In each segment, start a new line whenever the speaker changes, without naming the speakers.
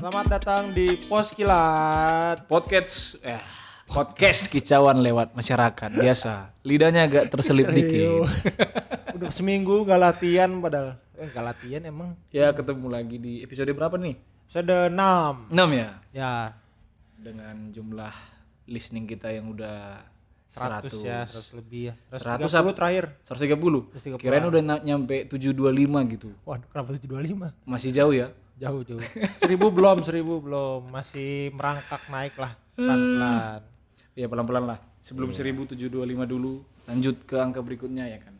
Selamat datang di Pos Kilat.
Podcast eh podcast kicauan lewat masyarakat biasa. Lidahnya agak terselip dikit.
Udah seminggu gak latihan padahal. Eh, gak latihan emang.
Ya ketemu lagi di episode berapa nih?
Sudah 6.
6 ya.
Ya,
Dengan jumlah listening kita yang udah
100,
100
ya, 100 lebih ya.
100
130
apa?
terakhir.
130. Kirain udah nyampe 725 gitu.
Waduh, kenapa 725?
Masih jauh ya.
Jauh jauh. 1000 belum, 1000 belum. Masih merangkak naik lah pelan-pelan.
Ya pelan-pelan lah. Sebelum 1725 dulu lanjut ke angka berikutnya ya kan.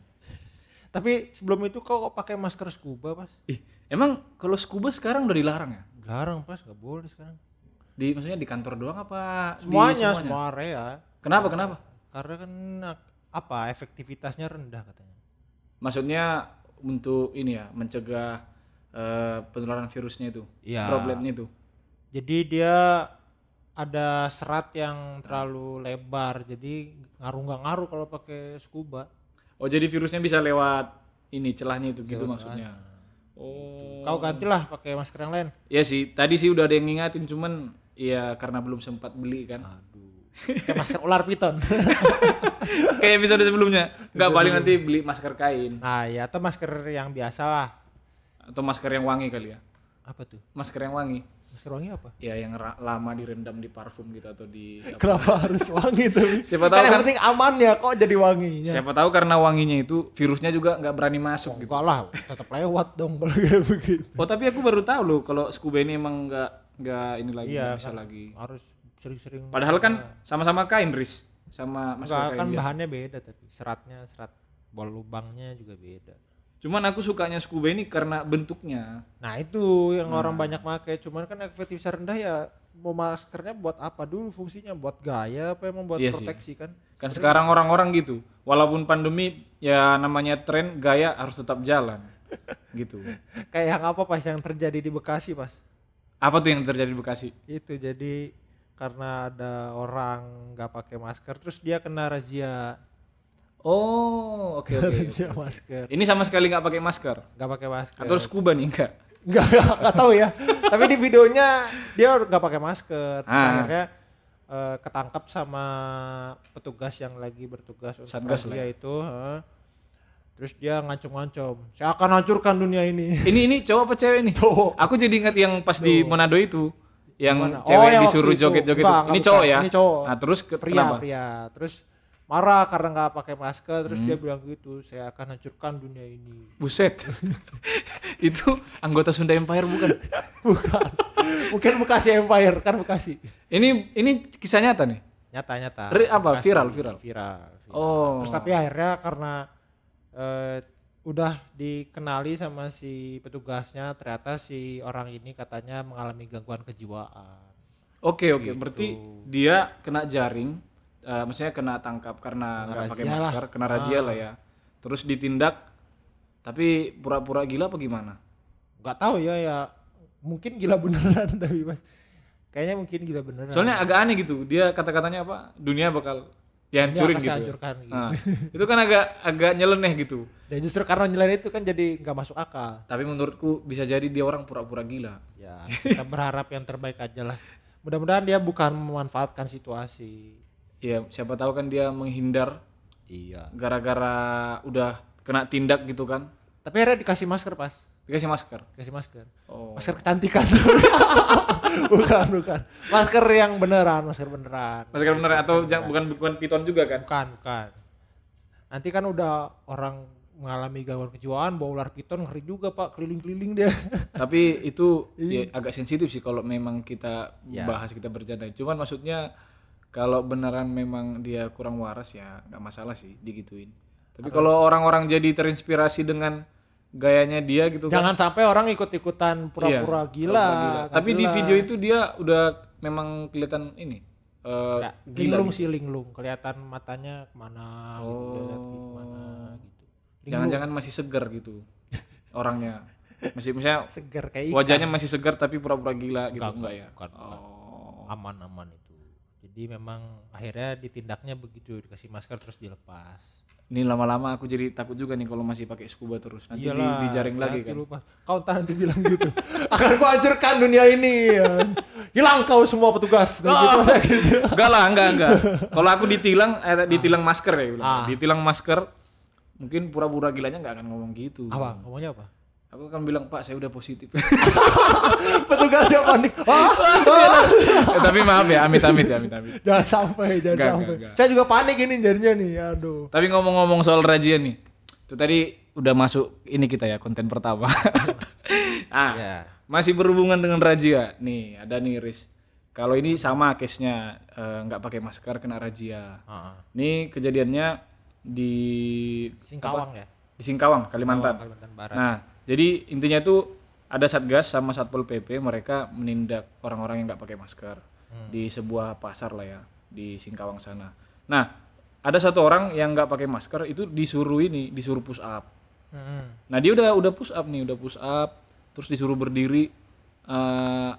Tapi sebelum itu kau kok pakai masker scuba, Pas?
Ih, emang kalau scuba sekarang udah dilarang ya?
Larang, Pas, gak boleh sekarang.
Di maksudnya di kantor doang apa di
Semuanya, semua area.
Kenapa? Kenapa?
Karena kan apa efektivitasnya rendah katanya.
Maksudnya untuk ini ya, mencegah eh, penularan virusnya itu,
Iya.
dropletnya itu.
Jadi dia ada serat yang terlalu lebar, jadi ngaruh nggak ngaruh kalau pakai scuba.
Oh, jadi virusnya bisa lewat ini celahnya itu gitu maksudnya. Oh.
Kau gantilah pakai masker yang lain.
Ya sih, tadi sih udah ada yang ngingatin cuman ya karena belum sempat beli kan.
Aduh. Pakai masker ular piton.
Kayak episode sebelumnya. Enggak paling nanti beli masker kain
nah, ya atau masker yang biasa lah.
Atau masker yang wangi kali ya.
Apa tuh?
Masker yang wangi.
Masker wangi apa?
Ya yang lama direndam di parfum gitu atau di apa.
Kenapa harus wangi tuh?
Siapa
kan
tahu
yang
kan
penting aman ya, kok jadi wanginya.
siapa tahu karena wanginya itu virusnya juga nggak berani masuk gitu.
Enggak lah, tetap lewat dong kalau kayak begitu.
Oh tapi aku baru tahu loh kalau scuba ini emang nggak nggak ini lagi
Iya,
bisa lagi.
Harus sering-sering.
Padahal kan sama-sama kain ris sama masker
Enggak,
kain
kan
biasa.
bahannya beda tapi seratnya serat bol lubangnya juga beda.
Cuman aku sukanya scuba ini karena bentuknya.
Nah itu yang
Hmm.
orang banyak pakai, cuman kan efektivitas rendah ya mau maskernya buat apa dulu fungsinya? Buat gaya apa emang buat
Iya sih.
proteksi kan?
Kan sekarang orang-orang gitu. Walaupun pandemi ya namanya tren gaya harus tetap jalan. gitu.
Kayak yang apa pas yang terjadi di Bekasi pas?
Apa tuh yang terjadi di Bekasi?
Itu jadi karena ada orang nggak pakai masker terus dia kena razia
Oh, oke oke.
razia masker
Ini sama sekali nggak pakai masker.
nggak pakai masker
Atau scuba nih enggak?
nggak nggak tahu ya tapi di videonya dia nggak pakai masker terus
Ah.
akhirnya eh, ketangkap sama petugas yang lagi bertugas untuk
Satgas lah
razia itu heeh. terus dia ngancom-ngancom saya akan hancurkan dunia ini
Ini ini cowok apa cewek nih?
Cowok.
Aku jadi ingat yang pas di Manado itu yang
Mana?
cewek
Oh, yang
disuruh joget-joget. Ini cowok ya?
Ini cowok.
Nah, terus ke,
pria
kenapa?
pria terus marah karena nggak pakai masker terus
Hmm.
dia bilang gitu saya akan hancurkan dunia ini
Buset. itu anggota Sunda Empire bukan?
bukan mungkin Bekasi Empire kan Bekasi
Ini ini kisah nyata nih.
nyata nyata
Re- apa?
Bekasi.
Viral, viral?
viral, viral.
Oh.
terus tapi akhirnya karena eh, udah dikenali sama si petugasnya ternyata si orang ini katanya mengalami gangguan kejiwaan
Oke,
Gitu.
oke. Berarti dia kena jaring eh, maksudnya kena tangkap karena nggak pakai
lah.
masker, kena razia lah ya. Terus ditindak tapi pura-pura gila apa gimana?
nggak tahu ya ya mungkin gila beneran tapi mas kayaknya mungkin gila beneran
Soalnya agak aneh gitu. Dia kata-katanya apa? Dunia bakal dihancurin gitu.
dihancurkan gitu.
Nah, itu kan agak agak nyeleneh gitu.
dan justru karena nyelain itu kan jadi nggak masuk akal
Tapi menurutku bisa jadi dia orang pura-pura gila.
ya kita berharap yang terbaik aja lah mudah-mudahan dia bukan memanfaatkan situasi
Ya, siapa tahu kan dia menghindar
iya
gara-gara udah kena tindak gitu kan.
tapi akhirnya dikasih masker pas
Dikasih masker.
dikasih masker
Oh.
masker kecantikan bukan bukan masker yang beneran masker beneran
Masker bener atau jang- bukan bukan piton juga kan?
bukan bukan nanti kan udah orang mengalami gangguan kejiwaan bawa ular piton ngeri juga pak keliling-keliling dia
Tapi itu ya, agak sensitif sih kalau memang kita
Ya.
bahas kita bercanda. Cuman maksudnya kalau beneran memang dia kurang waras ya nggak masalah sih digituin. Tapi kalau orang-orang jadi terinspirasi dengan gayanya dia gitu kan.
jangan sampai orang ikut-ikutan pura-pura
Iya,
gila,
pura-pura
nggak
Tapi di video itu dia udah memang kelihatan ini eh,
Ya,
gila.
linglung
gitu.
sih linglung kelihatan matanya ke mana gitu, lihat gitu, ke mana gitu.
Jangan-jangan masih segar gitu orangnya. Masih misalnya
segar kayak ikan.
wajahnya masih segar tapi pura-pura gila gitu
Enggak,
enggak ya?
bukan, bukan.
Oh.
aman-aman itu jadi memang akhirnya ditindaknya begitu dikasih masker terus dilepas
ini lama-lama aku jadi takut juga nih kalau masih pakai scuba terus nanti di,
Iyalah,
dijaring lagi kan
lu, Pak. Kau ntar nanti bilang gitu. Akan gua hancurkan dunia ini. ya. Hilang kau semua petugas. Dan gitu, masa gitu.
enggak lah enggak enggak kalau aku ditilang eh, ditilang masker ya bilang.
Ah.
ditilang masker mungkin pura-pura gilanya nggak akan ngomong gitu
Apa? Ngomongnya apa?
aku akan bilang pak saya udah positif
Petugasnya panik. Wah,
Eh, tapi maaf ya amit-amit ya amit-amit
jangan sampai, jangan
Enggak,
sampai.
enggak, enggak.
Saya juga panik ini jadinya nih. Aduh.
Tapi ngomong-ngomong soal razia nih, itu tadi udah masuk ini kita ya konten pertama. ah,
Ya.
masih berhubungan dengan razia. Nih ada nih Riz. Kalau ini sama case-nya eh, nggak pakai masker kena razia.
Heeh.
Ini kejadiannya di
Singkawang ya.
di Singkawang, Kalimantan.
Kalimantan Barat.
Nah, jadi intinya tuh ada satgas sama satpol pp mereka menindak orang-orang yang nggak pakai masker di sebuah pasar lah ya di Singkawang sana. Nah, ada satu orang yang nggak pakai masker itu disuruh ini disuruh push up.
Heeh.
Nah dia udah udah push up nih, udah push up, terus disuruh berdiri. eh,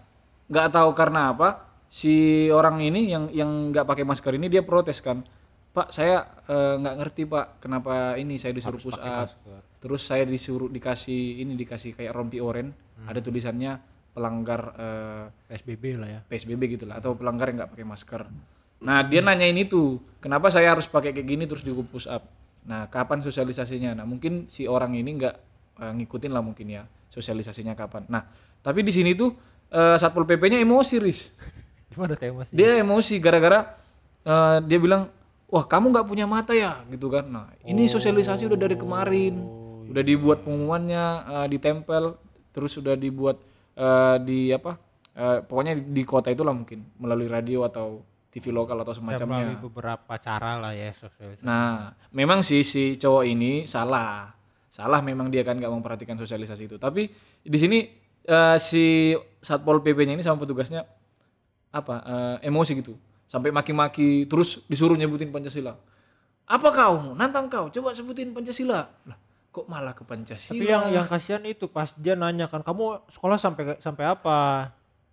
nggak tahu karena apa si orang ini yang yang nggak pakai masker ini dia protes kan, Pak saya eh, nggak ngerti Pak kenapa ini saya disuruh push up. Terus saya disuruh dikasih ini dikasih kayak rompi oren, ada tulisannya pelanggar eh,
PSBB lah ya.
PSBB gitu lah atau pelanggar yang nggak pakai masker. Nah dia nanyain itu, kenapa saya harus pakai kayak gini terus dihukum push up. Nah kapan sosialisasinya? Nah mungkin si orang ini nggak eh, ngikutin lah mungkin ya sosialisasinya kapan. Nah tapi di sini tuh eh, satpol pp-nya emosi ris.
Gimana teh Mas?
Dia emosi gara-gara eh, dia bilang, wah kamu nggak punya mata ya gitu kan. Nah ini sosialisasi udah dari kemarin, udah dibuat pengumumannya, eh, ditempel, terus sudah dibuat eh, di apa? eh, pokoknya di, di kota itulah mungkin melalui radio atau TV lokal atau
Ya,
semacamnya.
melalui beberapa cara lah ya sosialisasi.
Nah, memang sih si cowok ini salah. Salah memang dia kan nggak memperhatikan sosialisasi itu. Tapi di sini eh, si satpol pp-nya ini sama petugasnya apa eh, emosi gitu, sampai maki-maki, terus disuruh nyebutin pancasila. Apa kau? Nantang kau? Coba sebutin pancasila. Lah, kok malah ke pancasila?
Tapi yang yang kasihan itu pas dia nanya kan, kamu sekolah sampai sampai apa?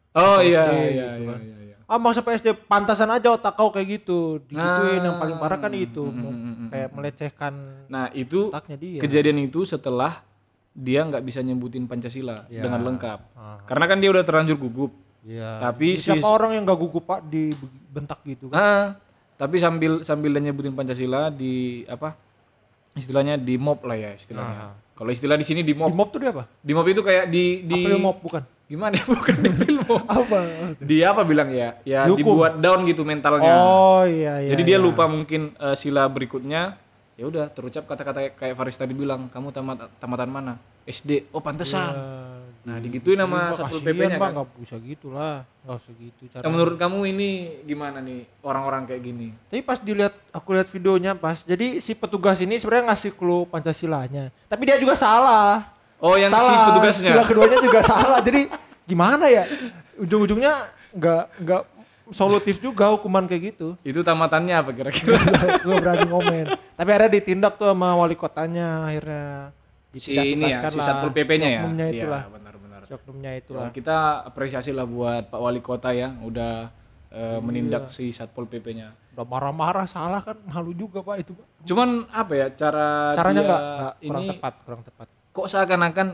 oh
SD
iya
gitu
iya iya,
kan.
iya, iya.
Ah mau sampai SD pantasan aja otak kau kayak gitu. Digituin yang paling parah kan itu,
mm, mm, mm, mm,
kayak melecehkan
Nah itu
otaknya dia.
kejadian itu setelah dia nggak bisa nyebutin pancasila
Ya.
dengan lengkap.
Ah.
Karena kan dia udah terlanjur gugup.
Iya.
Tapi si
siapa orang yang gak gugup pak dibentak gitu kan?
Ah, tapi sambil sambil dia nyebutin Pancasila di apa? Istilahnya di mob lah ya istilahnya.
Ah.
Kalau istilah di sini di
Di
mob.
mob tuh dia apa?
Di mob itu kayak di di
April mob bukan?
gimana ya bukan di mob.
Apa?
Dia apa bilang ya? Ya
Dihukum.
dibuat down gitu mentalnya.
Oh iya iya.
Jadi dia
iya.
lupa mungkin eh, sila berikutnya. Ya udah terucap kata-kata kayak Faris tadi bilang, kamu tamat tamatan mana? SD. Oh, pantesan. Nah, digituin sama Satpol PP-nya
Pak
kan.
nggak bisa gitu lah, nggak usah gitu cara.
Nah, menurut kamu ini gimana nih orang-orang kayak gini?
Tapi pas dilihat aku lihat videonya pas, jadi si petugas ini sebenarnya ngasih clue Pancasilanya, tapi dia juga salah.
Oh, yang si
salah.
petugasnya.
Sila keduanya juga salah. Jadi gimana ya? Ujung-ujungnya nggak nggak solutif juga hukuman kayak gitu.
Itu tamatannya apa kira-kira?
gue berani ngomen. Tapi akhirnya ditindak tuh sama wali kotanya akhirnya.
si ini ya, si. Satpol PP-nya
Si
ya. Iya,
itulah. Oknumnya
Ya,
itulah.
kita apresiasi lah buat Pak Wali Kota ya, udah
Iya.
menindak si Satpol PP-nya.
Udah marah-marah salah kan malu juga pak itu pak.
Cuman apa ya cara
Caranya nggak nggak kurang
ini
tepat, kurang tepat.
kok seakan-akan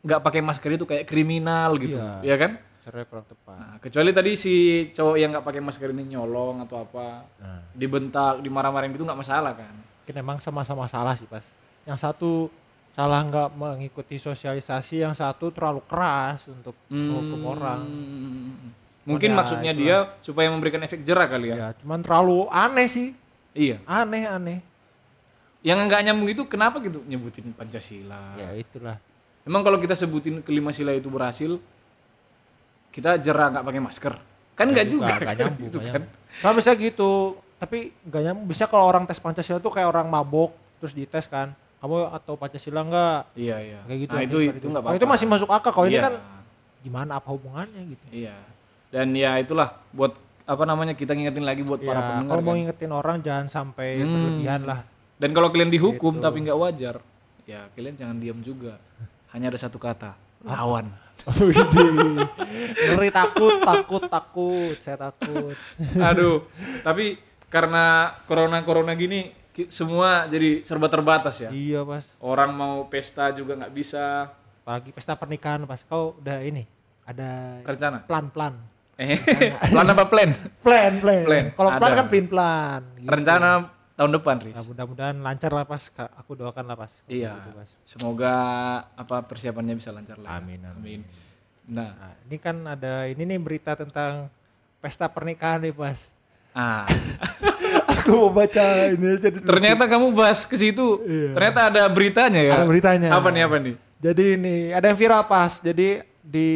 nggak pakai masker itu kayak kriminal gitu,
Iya.
ya kan?
Caranya kurang tepat.
Nah, kecuali tadi si cowok yang nggak pakai masker ini nyolong atau apa,
Nah.
dibentak, dimarah-marahin gitu nggak masalah kan?
Mungkin emang sama-sama salah sih pas. Yang satu salah nggak mengikuti sosialisasi, yang satu terlalu keras untuk menghukum orang.
Hmm. Mungkin
Ya,
maksudnya
itulah.
dia supaya memberikan efek jerah kali ya.
Ya, cuman terlalu aneh sih.
Iya.
Aneh aneh.
Yang nggak nyambung itu kenapa gitu nyebutin Pancasila?
Ya itulah.
Emang kalau kita sebutin kelima sila itu berhasil, kita jerah nggak pakai masker? Kan nggak juga,
Nggak
kan?
nyambung.
gitu
nggak
kan?
Kalau bisa gitu, tapi nggak nyambung. Bisa kalau orang tes Pancasila tuh kayak orang mabok terus dites kan. Kamu atau Pancasila enggak?
Iya iya.
Kayak gitu.
Nah itu
seperti
itu nggak
Kalau
apa-apa.
itu masih masuk akal. Kalau ini
Iya,
kan gimana apa hubungannya gitu.
Iya. Dan ya itulah buat apa namanya kita ngingetin lagi buat para
Ya,
pendengar.
kalau mau
kan.
ngingetin orang jangan sampai
Hmm.
berlebihan lah.
Dan kalau kalian dihukum
Gitu.
tapi nggak wajar, ya kalian jangan diam juga. Hanya ada satu kata, lawan.
Ngeri takut, takut, takut. Saya takut.
Aduh, tapi karena corona corona gini semua jadi serba terbatas ya.
Iya pas.
Orang mau pesta juga nggak bisa.
Apalagi pesta pernikahan pas kau udah ini ada
Rencana.
plan-plan.
Eh, plan apa plan?
Plan, plan.
Plan.
Kalau plan kan plan-plan. gitu.
Rencana tahun depan, Riz.
Nah, mudah-mudahan lancar lah pas. Aku doakan lah pas.
Iya.
gitu, Pas.
Semoga apa persiapannya bisa lancar lah.
Amin, amin.
Nah,
Nah, ini kan ada ini nih berita tentang pesta pernikahan nih pas.
ah,
Aku mau baca ini aja
ternyata kamu bahas ke situ.
Iya.
Ternyata ada beritanya ya.
Ada beritanya.
Apa nih apa nih?
Jadi ini ada yang viral pas. Jadi di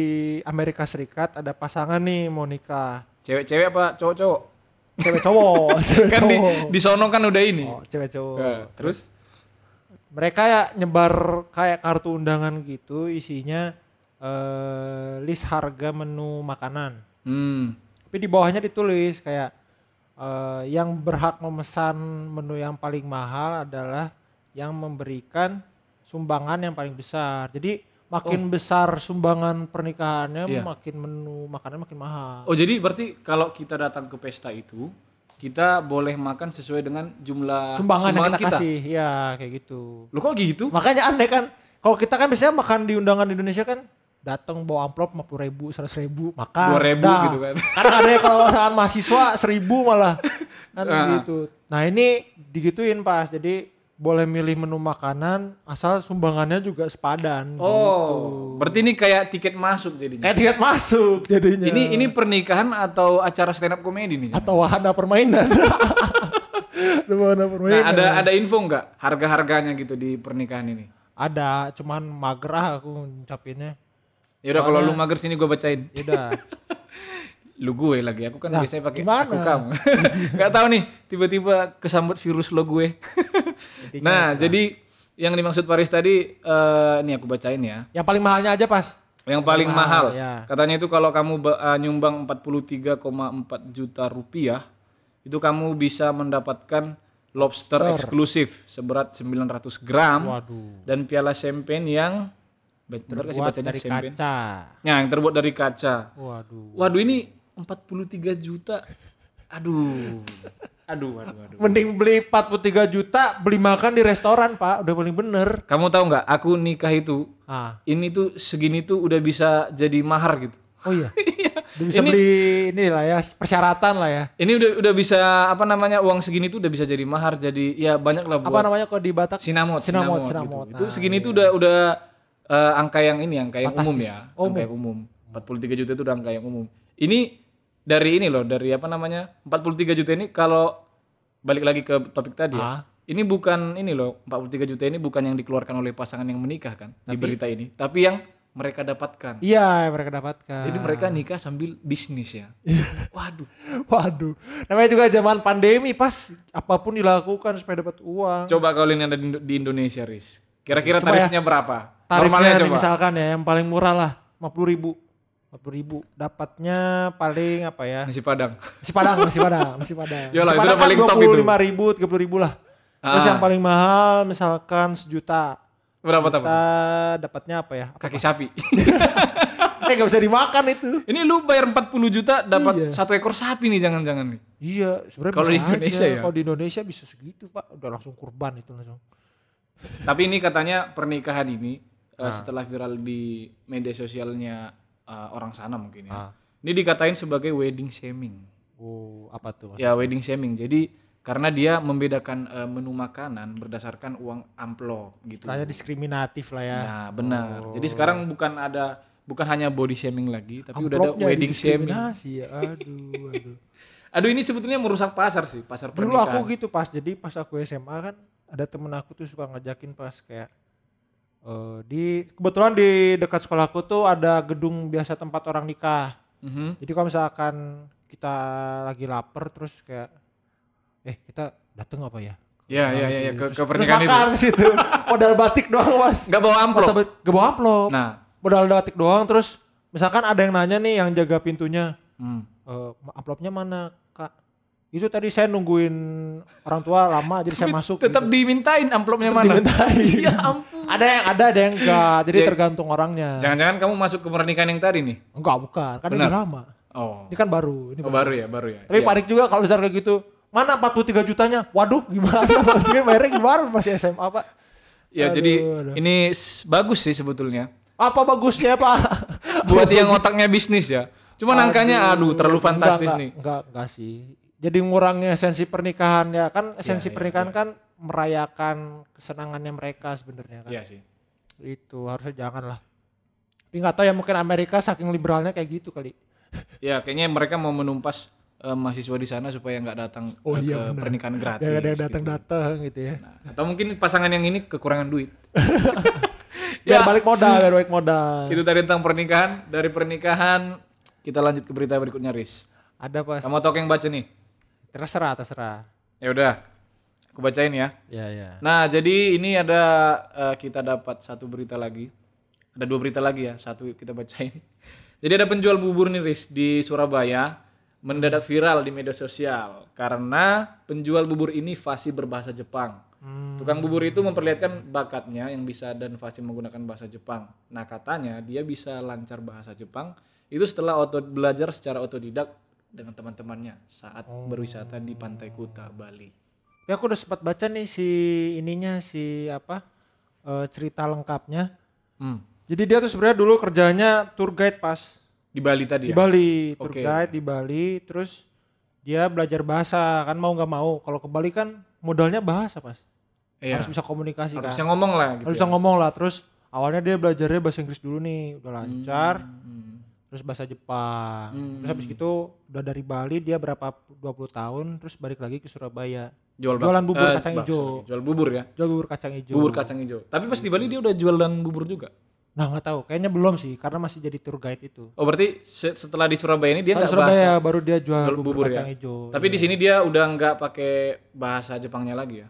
Amerika Serikat ada pasangan nih mau nikah.
Cewek-cewek apa cowok-cowok?
Cewek cowok, cewek
kan di,
cowok.
di sono kan udah ini.
Oh, cewek cowok.
Ya,
terus mereka ya nyebar kayak kartu undangan gitu isinya eh list harga menu makanan.
Hmm.
Tapi di bawahnya ditulis kayak eh, yang berhak memesan menu yang paling mahal adalah yang memberikan sumbangan yang paling besar. Jadi makin besar sumbangan pernikahannya,
Iya.
makin menu makanan makin mahal.
Oh jadi berarti kalau kita datang ke pesta itu kita boleh makan sesuai dengan jumlah
sumbangan yang kita, kasih, ya kayak gitu.
Lu kok gitu?
Makanya aneh kan, kalau kita kan biasanya makan di undangan di Indonesia kan datang bawa amplop 50 ribu, 100 ribu, makan.
2000
dah.
gitu kan.
Kadang ada kalau misalkan mahasiswa 1000 malah. Kan
Ah.
gitu. Nah ini digituin pas, jadi boleh milih menu makanan asal sumbangannya juga sepadan. gitu.
Oh, berarti ini kayak tiket masuk jadinya.
Kayak tiket masuk jadinya.
Ini ini pernikahan atau acara stand up komedi nih?
atau wahana permainan. Ada wahana permainan.
Nah, ada ada info nggak harga-harganya gitu di pernikahan ini?
Ada, cuman magerah aku ngucapinnya.
Ya udah kalau lu mager sini gue bacain.
Yaudah.
Lu gue lagi, aku kan
Nah,
biasanya pakai aku kamu. Gak tahu nih, tiba-tiba kesambut virus lo gue. nah, jadi yang dimaksud Paris tadi, eh ini aku bacain ya.
Yang paling mahalnya aja pas.
Yang paling
mahal,
mahal,
ya.
katanya itu kalau kamu eh, nyumbang 43,4 juta rupiah, itu kamu bisa mendapatkan lobster eksklusif seberat 900 gram
Waduh.
dan piala champagne yang bener gak sih
Buat
bacanya
dari
champagne?
kaca.
Ya, yang terbuat dari kaca.
Waduh.
Waduh ini 43 juta. Aduh. Aduh, aduh, aduh.
Mending beli 43 juta, beli makan di restoran, Pak. Udah paling bener.
Kamu tahu nggak? Aku nikah itu
Ah.
ini tuh segini tuh udah bisa jadi mahar gitu.
Oh iya. Udah bisa beli ini lah ya, persyaratan lah ya.
Ini udah udah bisa apa namanya uang segini tuh udah bisa jadi mahar jadi ya banyak lah
Apa
buat
namanya kalau di Batak?
sinamot
Sinamot,
sinamot,
sinamot.
gitu. Itu
Nah,
segini tuh udah udah eh, angka yang ini angka yang umum
Fantastis.
ya,
Oh,
angka yang umum. 43 juta itu udah angka yang umum. Ini dari ini loh, dari apa namanya? 43 juta ini kalau balik lagi ke topik tadi
Ah.
ya. Ini bukan ini loh, 43 juta ini bukan yang dikeluarkan oleh pasangan yang menikah kan di berita ini, tapi yang mereka dapatkan.
Iya, mereka dapatkan.
Jadi mereka nikah sambil bisnis ya. Waduh.
Waduh. Namanya juga zaman pandemi, pas apa pun dilakukan supaya dapat uang.
Coba kalau ini ada di Indonesia, Riz. Kira-kira
ya.
tarifnya berapa?
Tarifnya
coba.
misalkan ya, yang paling murah lah, 50 ribu. 50 ribu. Dapatnya paling apa ya?
Nasi Padang.
Nasi Padang, nasi Padang, nasi Padang.
Yalah,
nasi
itu
Padang
udah paling top itu.
25 ribu, 30 ribu lah. Terus
Ah.
yang paling mahal misalkan sejuta.
Berapa
Kita
tapi?
dapatnya apa ya? Apa?
Kaki sapi.
Eh gak bisa dimakan itu.
ini lu bayar 40 juta dapat
Iya.
satu ekor sapi nih jangan-jangan nih.
Iya, sebenarnya
Kalau di Indonesia
aja.
ya?
Kalau di Indonesia bisa segitu, Pak. Udah langsung kurban itu langsung.
Tapi ini katanya pernikahan ini
Ah.
setelah viral di media sosialnya eh, orang sana mungkin ya.
Ah.
Ini dikatain sebagai wedding shaming.
Oh, apa tuh? Mas?
Ya wedding shaming. Jadi karena dia membedakan eh, menu makanan berdasarkan uang amplop gitu.
Istilahnya diskriminatif lah ya.
Nah, benar. Jadi sekarang bukan ada bukan hanya body shaming lagi, tapi udah ada
Amplopnya
wedding shaming.
ya. Aduh, aduh.
Aduh, ini sebetulnya merusak pasar sih, pasar
Dulu aku
pernikahan.
gitu pas jadi pas aku SMA kan ada temen aku tuh suka ngajakin pas kayak eh di kebetulan di dekat sekolahku tuh ada gedung biasa tempat orang nikah.
Mhm.
Jadi kalau misalkan kita lagi lapar terus kayak eh kita dateng apa ya?
Ya, ya, ya, ya, ke,
Terus-
ke
terus
pernikahan itu.
makan di situ. Modal batik doang, Mas.
Nggak bawa amplop.
Modal- Nggak bawa amplop.
Nah,
Modal batik doang terus misalkan ada yang nanya nih yang jaga pintunya,
hmm.
"Eh, amplopnya mana, Kak? Itu tadi saya nungguin orang tua lama jadi saya masuk.
tetap
gitu.
dimintain amplopnya
Tetap
mana?
dimintain.
ya ampun.
Ada yang ada, ada yang enggak. Jadi
Ya.
tergantung orangnya.
Jangan-jangan kamu masuk ke pernikahan yang tadi nih?
Enggak, bukan. Kan
Benar.
ini lama.
Oh,
Ini kan baru. Ini
Oh, baru ya, baru ya.
Tapi
Iya.
panik juga kalau misalnya kayak gitu. mana 43 jutanya? Waduh, gimana? 43 bayarnya gimana masih SMA, Pak?
Ya
Aduh,
jadi
aduh.
ini bagus sih sebetulnya.
Apa bagusnya, Pak?
Buat yang otaknya bisnis ya. Cuman angkanya aduh terlalu
Enggak,
fantastis
enggak,
nih.
Enggak, enggak sih. Jadi ngurangi esensi pernikahan ya kan esensi
Iya, iya,
pernikahan kan merayakan kesenangannya mereka sebenarnya kan.
Iya sih.
Itu harusnya jangan lah. Tapi nggak tahu ya mungkin Amerika saking liberalnya kayak gitu kali.
Ya kayaknya mereka mau menumpas eh, mahasiswa di sana supaya nggak datang
Oh,
eh,
iya,
ke
benar.
pernikahan gratis.
Ada yang
gitu.
datang-datang gitu ya.
Nah, atau mungkin pasangan yang ini kekurangan duit.
Biar
Ya.
balik modal, biar balik modal.
Itu tadi tentang pernikahan. Dari pernikahan kita lanjut ke berita berikutnya, Riz.
Ada pas.
Kamu tau yang baca nih?
Terserah, terserah.
Ya udah, aku bacain ya.
Ya, ya.
Nah, jadi ini ada eh, kita dapat satu berita lagi. Ada dua berita lagi ya, satu kita bacain. Jadi ada penjual bubur nih Riz di Surabaya mendadak viral di media sosial karena penjual bubur ini fasih berbahasa Jepang.
Hmm.
Tukang bubur itu memperlihatkan bakatnya yang bisa dan fasih menggunakan bahasa Jepang. Nah, katanya dia bisa lancar bahasa Jepang itu setelah auto belajar secara otodidak dengan teman-temannya saat berwisata di Pantai Kuta, Bali.
Tapi aku udah sempat baca nih si ininya si apa eh, cerita lengkapnya.
Hmm.
Jadi dia tuh sebenarnya dulu kerjanya tour guide pas
Di Bali tadi
di
ya.
Bali, tour
Oke.
guide di Bali, terus dia belajar bahasa kan mau nggak mau. Kalau ke Bali kan modalnya bahasa pas,
Iya.
harus bisa komunikasi
Harus
kan,
bisa ngomong lah gitu.
harus
ya.
bisa ngomong lah. Terus awalnya dia belajarnya bahasa Inggris dulu nih, udah lancar.
Hmm.
Terus bahasa Jepang.
Hmm.
Terus habis itu udah dari Bali dia berapa 20 tahun, terus balik lagi ke Surabaya.
Jual
Jualan bubur
eh,
kacang hijau.
Jual bubur ya.
Jual bubur kacang hijau.
Bubur kacang hijau. Tapi pas di Bali dia udah jualan bubur juga.
Nah nggak tahu, kayaknya belum sih, karena masih jadi tour guide itu.
Oh berarti se- setelah di Surabaya ini dia nggak
Surabaya
bahasa
baru dia jual
jual
bubur,
bubur ya.
kacang hijau.
Tapi di sini dia udah nggak pakai bahasa Jepangnya lagi ya.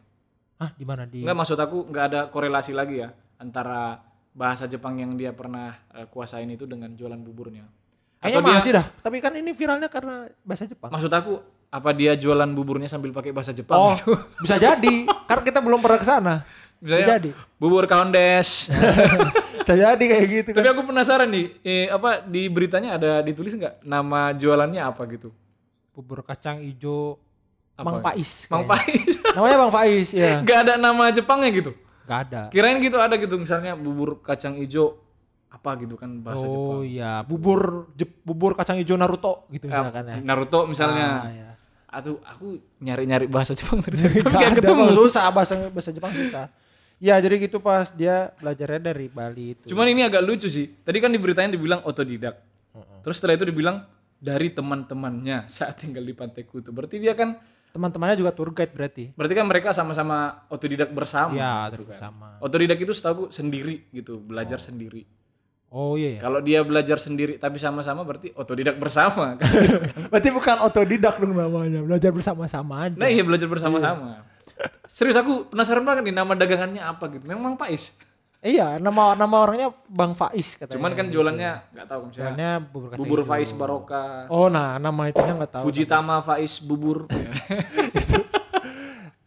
ah di mana di?
Nggak maksud aku nggak ada korelasi lagi ya antara bahasa Jepang yang dia pernah eh, kuasain itu dengan jualan buburnya.
Kayaknya
Atau dia-
masih dah. Tapi kan ini viralnya karena bahasa Jepang.
Maksud aku apa dia jualan buburnya sambil pakai bahasa Jepang
Oh,
gitu?
bisa jadi. Karena kita belum pernah ke sana. Bisa
Misalnya,
jadi.
Bubur kaondes.
Bisa jadi kayak gitu kan.
Tapi aku penasaran nih, eh, apa di beritanya ada ditulis nggak nama jualannya apa gitu?
Bubur kacang hijau? Mang Pais.
Mang
kayaknya.
Pais.
Namanya Bang Faiz ya.
Gak ada nama Jepangnya gitu.
Gak ada.
Kirain gitu ada gitu misalnya bubur kacang hijau apa gitu kan bahasa
oh
Jepang.
iya, bubur Jep- bubur kacang hijau Naruto gitu
Eh,
misalkan ya.
Naruto misalnya.
Ah, iya.
Atau aku nyari-nyari bahasa Jepang dari tadi,
Gak ada. Bang, susah bahasa bahasa Jepang susah. Ya jadi gitu pas dia belajarnya dari Bali itu.
Cuman ini agak lucu sih. Tadi kan di beritanya dibilang otodidak. Terus setelah itu dibilang dari teman-temannya saat tinggal di Pantai Kutu. Berarti dia kan
teman-temannya juga tour guide berarti.
berarti kan mereka sama-sama otodidak bersama.
Iya,
gitu kan.
sama.
Otodidak itu setahu sendiri gitu, belajar sendiri.
Oh iya. ya.
Kalau dia belajar sendiri tapi sama-sama berarti otodidak bersama kan.
Berarti bukan otodidak dong namanya, belajar bersama-sama aja.
Nah iya belajar bersama-sama. Serius aku penasaran banget nih nama dagangannya apa gitu. Memang Pais.
Iya, nama nama orangnya Bang Faiz katanya.
Cuman kan jualannya nggak tahu misalnya
Jualannya bubur kacang
bubur. Faiz Baroka,
Oh, nah nama itunya nggak tahu.
Fujitama Faiz bubur.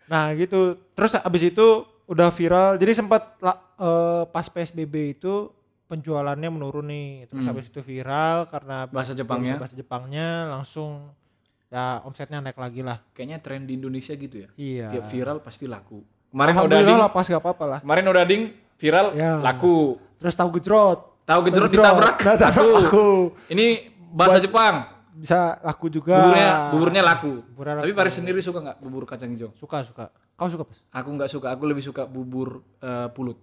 Nah, gitu. Terus abis itu udah viral. Jadi sempat eh, pas PSBB itu penjualannya menurun nih. Terus habis itu viral karena
Hmm. Bahasa Jepangnya.
bahasa Jepangnya langsung ya omsetnya naik lagi lah.
Kayaknya tren di Indonesia gitu ya.
Iya.
Tiap viral pasti laku. Kemarin udah
Alhamdulillah
ding,
lah pas gak apa-apa lah.
kemarin udah ding viral
Ya.
laku.
Terus tahu gejrot.
Tahu gejrot ditabrak
Nah,
laku.
laku.
Ini bahasa Jepang.
Bisa laku juga.
Buburnya buburnya laku.
Buburnya
Tapi
laku.
Paris sendiri suka nggak bubur kacang hijau?
Suka suka. Kau suka pas?
Aku nggak suka. Aku lebih suka bubur eh, pulut.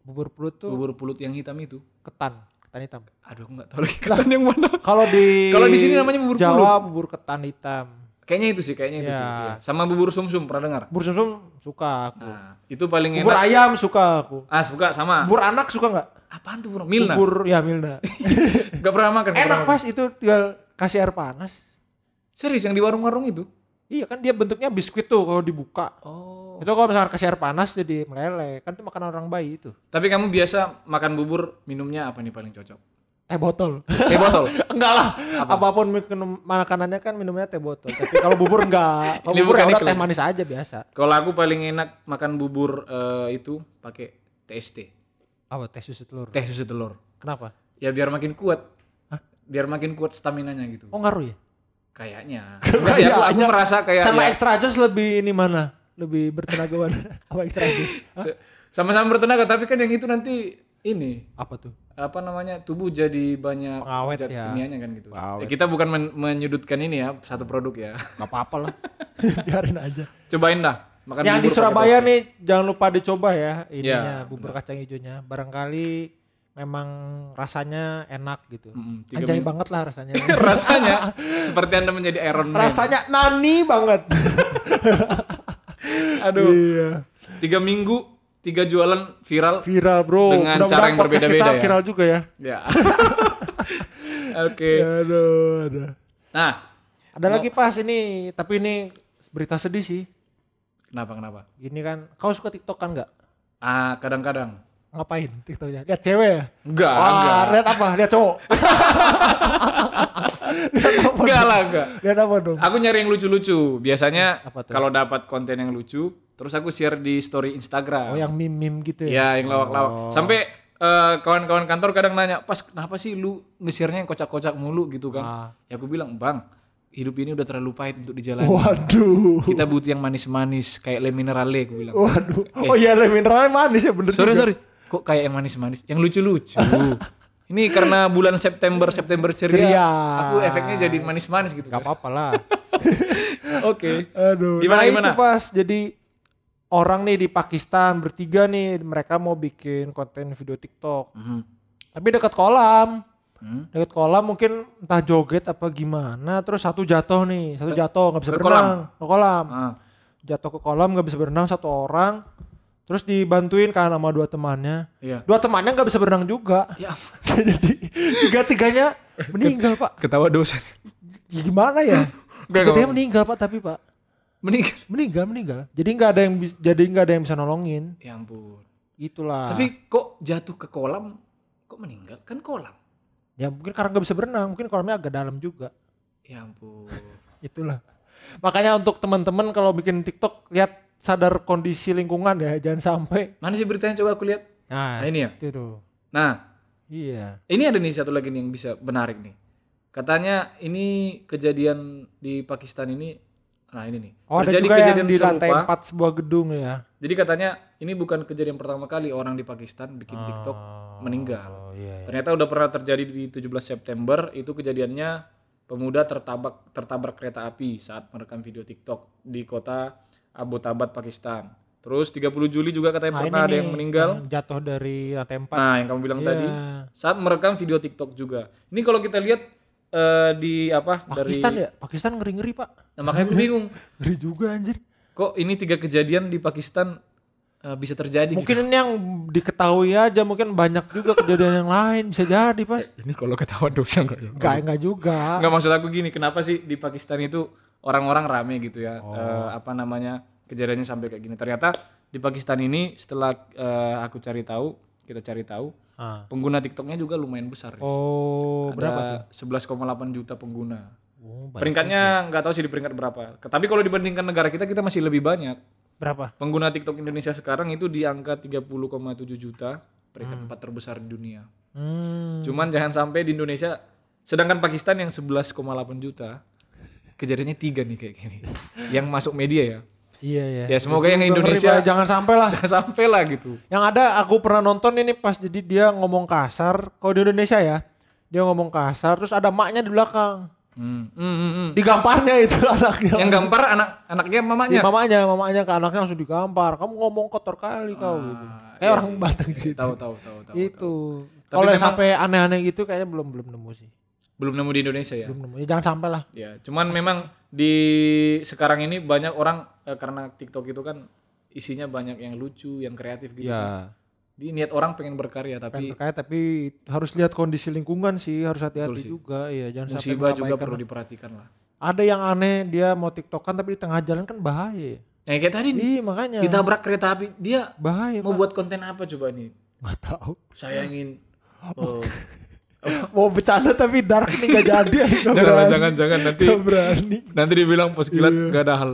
Bubur pulut tuh
Bubur pulut yang hitam itu.
ketan, ketan hitam.
Aduh, aku nggak tahu lagi ketan yang mana.
Kalau di
Kalau di sini namanya bubur
Jawa bubur ketan hitam.
Kayaknya itu sih, kayaknya itu
Ya.
sih. iya. Sama bubur sumsum pernah dengar?
Bubur sumsum suka aku.
Nah, itu paling
Bubur
enak.
ayam suka aku.
Ah, suka sama.
Bubur anak suka nggak?
Apaan tuh, bro? Milna.
Bubur ya Milna.
Gak pernah makan.
Enak
pernah
pas itu tinggal kasih air panas.
makan. Serius yang di warung-warung itu?
Iya kan dia bentuknya biskuit tuh kalau dibuka.
Oh.
Itu kalau misalkan kasih air panas jadi meleleh. Kan itu makanan orang bayi itu.
Tapi kamu biasa makan bubur minumnya apa nih paling cocok?
Teh botol.
Teh botol.
enggak lah. Apa pun minum makanannya kan minumnya teh botol. Tapi kalau bubur enggak. Kalau bubur ya udah teh manis aja biasa.
Kalau aku paling enak makan bubur eh, itu pakai TST,
Apa teh susu telur?
teh susu telur.
Kenapa?
Ya biar makin kuat. Biar makin kuat stamina-nya gitu.
Oh ngaruh ya?
Kayaknya. Sih, aku, aku merasa kayak
Sama
ya,
extra joss lebih ini mana? Lebih bertenaga mana? Apa extra
se- sama-sama bertenaga tapi kan yang itu nanti ini
Apa tuh?
apa namanya tubuh jadi banyak
Pengawet ya.
kimianya kan gitu.
Pengawet.
Ya, kita bukan men- menyudutkan ini ya satu produk ya.
Gak apa-apa lah. Biarin aja.
Cobain dah makan
yang di Surabaya nih jangan lupa dicoba ya
Ya,
ininya bubur kacang hijaunya. Barangkali memang rasanya enak gitu.
Tiga
Anjay banget lah rasanya.
rasanya seperti anda menjadi Iron Man.
rasanya nani banget.
Aduh.
iya.
Tiga minggu tiga jualan viral.
Viral bro.
Dengan
Mudah-mudahan
cara yang berbeda-beda ya.
Viral juga ya.
Ya. Oke.
Aduh, aduh.
Nah,
Ada lagi pas ini, tapi ini berita sedih sih.
kenapa kenapa?
Ini kan, kau suka TikTok kan nggak?
Ah, kadang-kadang.
Ngapain TikToknya? Lihat cewek ya?
Enggak,
Wah,
enggak.
lihat apa? Lihat cowok. lihat apa?
Enggak lah, enggak.
Lihat apa dong?
Aku nyari yang lucu-lucu. Biasanya kalau dapat konten yang lucu, terus aku share di story Instagram.
Oh, yang meme-meme gitu ya?
Ya, yang lawak-lawak. Sampai eh, kawan-kawan kantor kadang nanya, "Pas kenapa sih lu nge-share-nya yang kocak-kocak mulu gitu kan?"
Ah.
Ya aku bilang, "Bang, hidup ini udah terlalu pahit untuk dijalani.
Waduh.
Kita butuh yang manis-manis kayak le minerale," aku bilang.
Waduh. Oh iya, le mineralnya manis ya bener
sorry,
juga.
sorry. Kok kayak yang manis-manis? Yang lucu-lucu. ini karena bulan September, September ceria,
Ceria.
aku efeknya jadi manis-manis gitu.
Gak apa-apa lah.
Oke.
Aduh.
Gimana,
nah,
gimana?
itu pas jadi orang nih di Pakistan bertiga nih mereka mau bikin konten video TikTok.
Mhm.
Tapi dekat kolam.
Hmm.
Dekat kolam mungkin entah joget apa gimana terus satu jatuh nih, satu jatuh nggak bisa
ke
berenang ke kolam.
Ah.
Jatuh ke kolam nggak bisa berenang satu orang. Terus dibantuin kan sama dua temannya.
Iya.
Dua temannya nggak bisa berenang juga.
Ya,
Jadi tiga-tiganya meninggal, Pak.
ketawa dosa.
Ya, Gimana ya? Tiga-tiganya meninggal, Pak, tapi, Pak.
Meninggal.
Meninggal, meninggal. Jadi nggak ada yang jadi nggak ada yang bisa nolongin.
Ya ampun.
Itulah.
Tapi kok jatuh ke kolam, kok meninggal? Kan kolam.
ya mungkin karena nggak bisa berenang, mungkin kolamnya agak dalam juga.
Ya ampun.
Itulah. Makanya untuk teman-teman kalau bikin TikTok lihat sadar kondisi lingkungan ya, jangan sampai.
Mana sih beritanya coba aku lihat.
Nah,
Nah, ini ya.
itu tuh.
Nah,
Iya.
ini ada nih satu lagi nih yang bisa menarik nih. Katanya ini kejadian di Pakistan ini nah ini nih.
Oh, ada
Terjadi
juga yang
kejadian
di lantai
serupa.
4 sebuah gedung ya.
Jadi katanya ini bukan kejadian pertama kali orang di Pakistan bikin TikTok
Oh,
meninggal.
Oh, iya, iya.
Ternyata udah pernah terjadi di 17 September itu kejadiannya pemuda tertabrak tertabrak kereta api saat merekam video TikTok di kota Abbottabad Pakistan. Terus 30 Juli juga katanya
Nah,
pernah ada yang
nih,
meninggal.
yang jatuh dari lantai 4.
Nah, yang kamu bilang
Iya.
tadi saat merekam video TikTok juga. Ini kalau kita lihat eh, di apa
Pakistan
dari
ya? Pakistan ngeri-ngeri, Pak.
Nah, makanya aku bingung.
Ngeri juga anjir.
Kok ini tiga kejadian di Pakistan eh, bisa terjadi gitu?
Mungkin ini yang diketahui aja, mungkin banyak juga kejadian yang lain bisa jadi, Pas.
Ini kalau ketahuan dosa enggak ya?
Enggak, enggak juga.
Enggak maksud aku gini, kenapa sih di Pakistan itu orang-orang rame gitu ya?
Oh.
Eh, apa namanya? Kejadiannya sampai kayak gini. Ternyata di Pakistan ini setelah eh, aku cari tahu, kita cari tahu,
Ah.
pengguna TikToknya juga lumayan besar.
Oh, berapa tuh?
Ada 11,8 juta pengguna.
Oh.
Peringkatnya nggak tahu sih di peringkat berapa. Tapi kalau dibandingkan negara kita, kita masih lebih banyak.
Berapa?
Pengguna TikTok Indonesia sekarang itu di angka 30,7 juta, peringkat
Hmm.
empat terbesar di dunia.
Hmm.
Cuman jangan sampai di Indonesia, sedangkan Pakistan yang 11,8 juta, kejadiannya tiga nih kayak gini. Yang masuk media ya.
Iya, iya.
Ya semoga yang
ngeri,
Indonesia
Pak. jangan sampai lah.
jangan sampai lah gitu.
Yang ada aku pernah nonton ini pas jadi dia ngomong kasar. Kalau di Indonesia ya, dia ngomong kasar terus ada maknya di belakang.
Hmm, hmm, hmm, hmm.
Digamparnya itu anaknya.
Yang gampar anak anaknya
si
mamanya.
mamanya, mamanya ke anaknya langsung digampar. Kamu ngomong kotor kali kau gitu. Kayak
iya,
orang Batak gitu.
Tahu tahu tahu tahu.
Itu. Kalau sampai aneh-aneh gitu kayaknya belum belum nemu sih.
Belum nemu di Indonesia ya.
Belum nemu. Ya, jangan sampai lah.
Ya, cuman memang di sekarang ini banyak orang eh, karena TikTok itu kan isinya banyak yang lucu, yang kreatif gitu. kan. Di niat orang pengen berkarya tapi
Pengen berkaya tapi harus lihat kondisi lingkungan sih, harus hati-hati juga. Iya, jangan sampai
musibah juga
mengabaikan
perlu diperhatikan lah.
Ada yang aneh dia mau TikTokan tapi di tengah jalan kan bahaya. ya.
Nah, kayak tadi nih,
Iya, makanya.
ditabrak kereta api, dia
bahaya,
mau
Pak.
buat konten apa coba nih?
Nggak tahu.
Saya ingin oh,
Mau bercanda tapi dark nih gak jadi. Gak
jangan
berani.
jangan jangan nanti
Gak berani.
nanti dibilang pos kilat gak ada hal.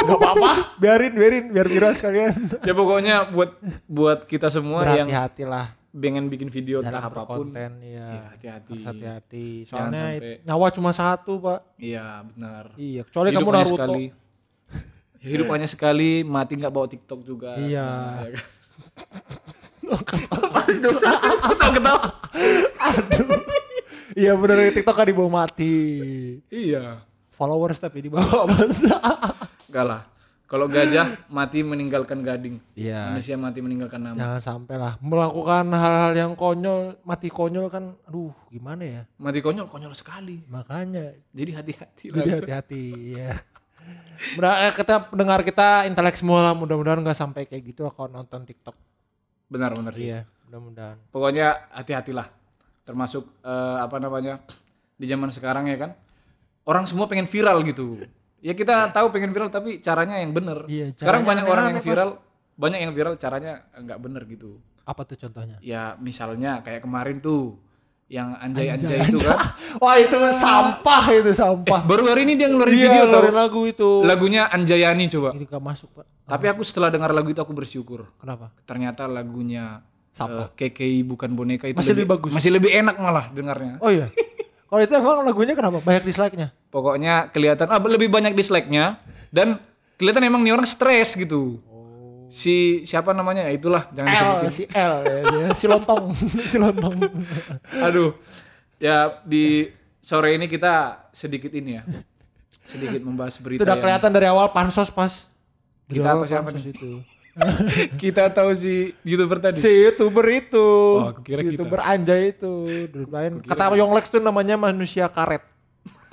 Gak apa-apa. Biarin, biarin. Biar viral sekalian.
ya pokoknya buat buat kita semua yang
Berhati-hatilah.
pengen bikin video
dalam
entah apa pun
berkonten ya,
ya hati-hati
harus hati-hati
Jangan
soalnya
sampai-
nyawa cuma satu pak
iya benar
iya kecuali
Hidup
kamu Naruto
sekali hidup hanya sekali mati nggak bawa TikTok juga
Iya.
Nah, kan? ketawa. Ketawa
iya bener TikTok kan dibawa mati.
Iya.
Followers tapi dibawa masa
enggak lah. Kalau gajah mati meninggalkan gading.
Iya.
Manusia mati meninggalkan nama.
Jangan sampai lah. Melakukan hal-hal yang konyol mati konyol kan aduh gimana ya?
Mati konyol konyol sekali.
Makanya.
Jadi hati-hati lah.
Jadi hati-hati ya Mudah, eh, kita pendengar kita intelek semua lah. Mudah-mudahan nggak sampai kayak gitu kalau nonton TikTok
benar-benar sih.
Iya mudah-mudahan.
Pokoknya hati-hatilah. Termasuk eh, apa namanya di zaman sekarang ya kan orang semua pengen viral gitu. Ya kita tahu pengen viral tapi caranya yang bener
Iya,
sekarang banyak orang yang viral banyak yang viral caranya nggak bener gitu.
Apa tuh contohnya?
Ya misalnya kayak kemarin tuh yang anjay-anjay itu kan.
Wah itu sampah itu sampah.
Baru hari ini dia ngeluarin
Iya,
video
ngeluarin lagu itu.
Lagunya Anjayani coba.
Ini gak masuk pak.
Tapi aku setelah dengar lagu itu aku bersyukur.
Kenapa?
Ternyata lagunya
Sampah.
eh, KKI bukan boneka itu
Masih lebih bagus.
masih lebih enak malah dengarnya.
Oh iya. Kalau itu emang lagunya kenapa? Banyak dislike-nya?
Pokoknya kelihatan ah lebih banyak dislike-nya. Dan kelihatan emang nih orang stres gitu. Si siapa namanya? Ya itulah jangan
L
disebutin.
si L ya, si lontong si lontong
Aduh. Ya di sore ini kita sedikit ini ya. Sedikit membahas
itu
berita
udah
yang
kelihatan dari awal pansos pas Dari
Kita atau siapa nih?
itu
kita tahu si YouTuber tadi.
si youtuber itu
Oh, kira
si
kita.
youtuber anjay itu lain kata Yonglex tuh namanya manusia karet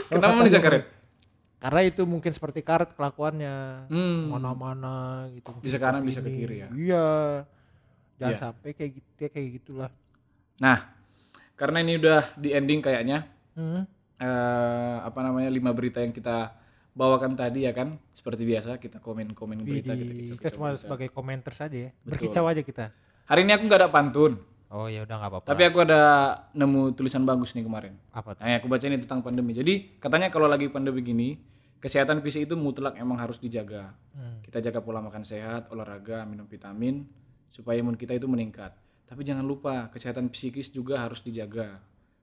Kenapa manusia karet?
Karena itu mungkin seperti karet kelakuannya.
Hmm.
mana-mana gitu.
Bisa ke kanan, bisa ke kiri ya.
iya. Jangan
Iya.
sampai kayak gitu kayak gitulah.
Nah, karena ini udah di ending kayaknya
hmm.
eh apa namanya lima berita yang kita bawakan tadi ya kan? Seperti biasa kita komen-komen berita kita
Widih,
kicau-kicau
kita cuma sebagai komentar saja ya.
Betul.
berkicau aja kita.
Hari ini aku nggak ada pantun
oh ya udah nggak apa-apa
tapi aku ada nemu tulisan bagus nih kemarin.
Apa tuh?
Nah aku baca ini tentang pandemi. Jadi katanya kalau lagi pandemi gini kesehatan fisik itu mutlak emang harus dijaga.
Hmm.
kita jaga pola makan sehat olahraga minum vitamin supaya imun kita itu meningkat. Tapi jangan lupa kesehatan psikis juga harus dijaga.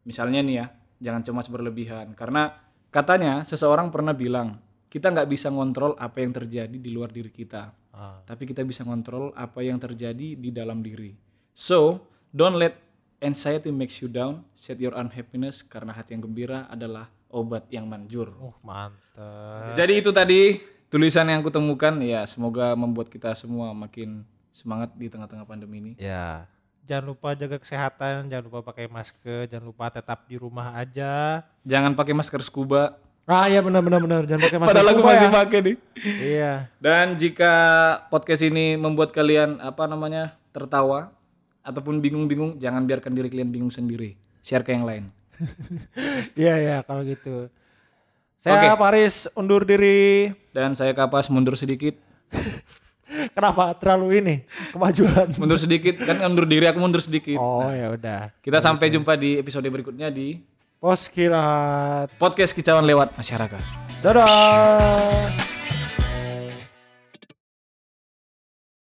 Misalnya nih ya jangan cemas berlebihan. Karena katanya seseorang pernah bilang kita nggak bisa ngontrol apa yang terjadi di luar diri kita.
Ah.
tapi kita bisa ngontrol apa yang terjadi di dalam diri. So, don't let anxiety makes you down, set your unhappiness karena hati yang gembira adalah obat yang manjur.
uh mantep
Jadi itu tadi tulisan yang aku temukan ya semoga membuat kita semua makin semangat di tengah-tengah pandemi ini.
ya jangan lupa jaga kesehatan jangan lupa pakai masker jangan lupa tetap di rumah aja
Jangan pakai masker scuba.
ah iya benar benar benar jangan pakai masker
Padahal aku masih
ya.
pakai nih.
iya
Dan jika podcast ini membuat kalian apa namanya tertawa ataupun bingung-bingung, jangan biarkan diri kalian bingung sendiri. Share ke yang lain.
iya iya kalau gitu saya Paris undur diri
Dan saya kapas mundur sedikit.
kenapa terlalu ini kemajuan
Mundur sedikit kan mundur diri aku mundur sedikit.
oh ya udah
Kita sampai jumpa di episode berikutnya di
pos kilat
podcast kicauan lewat masyarakat.
dadah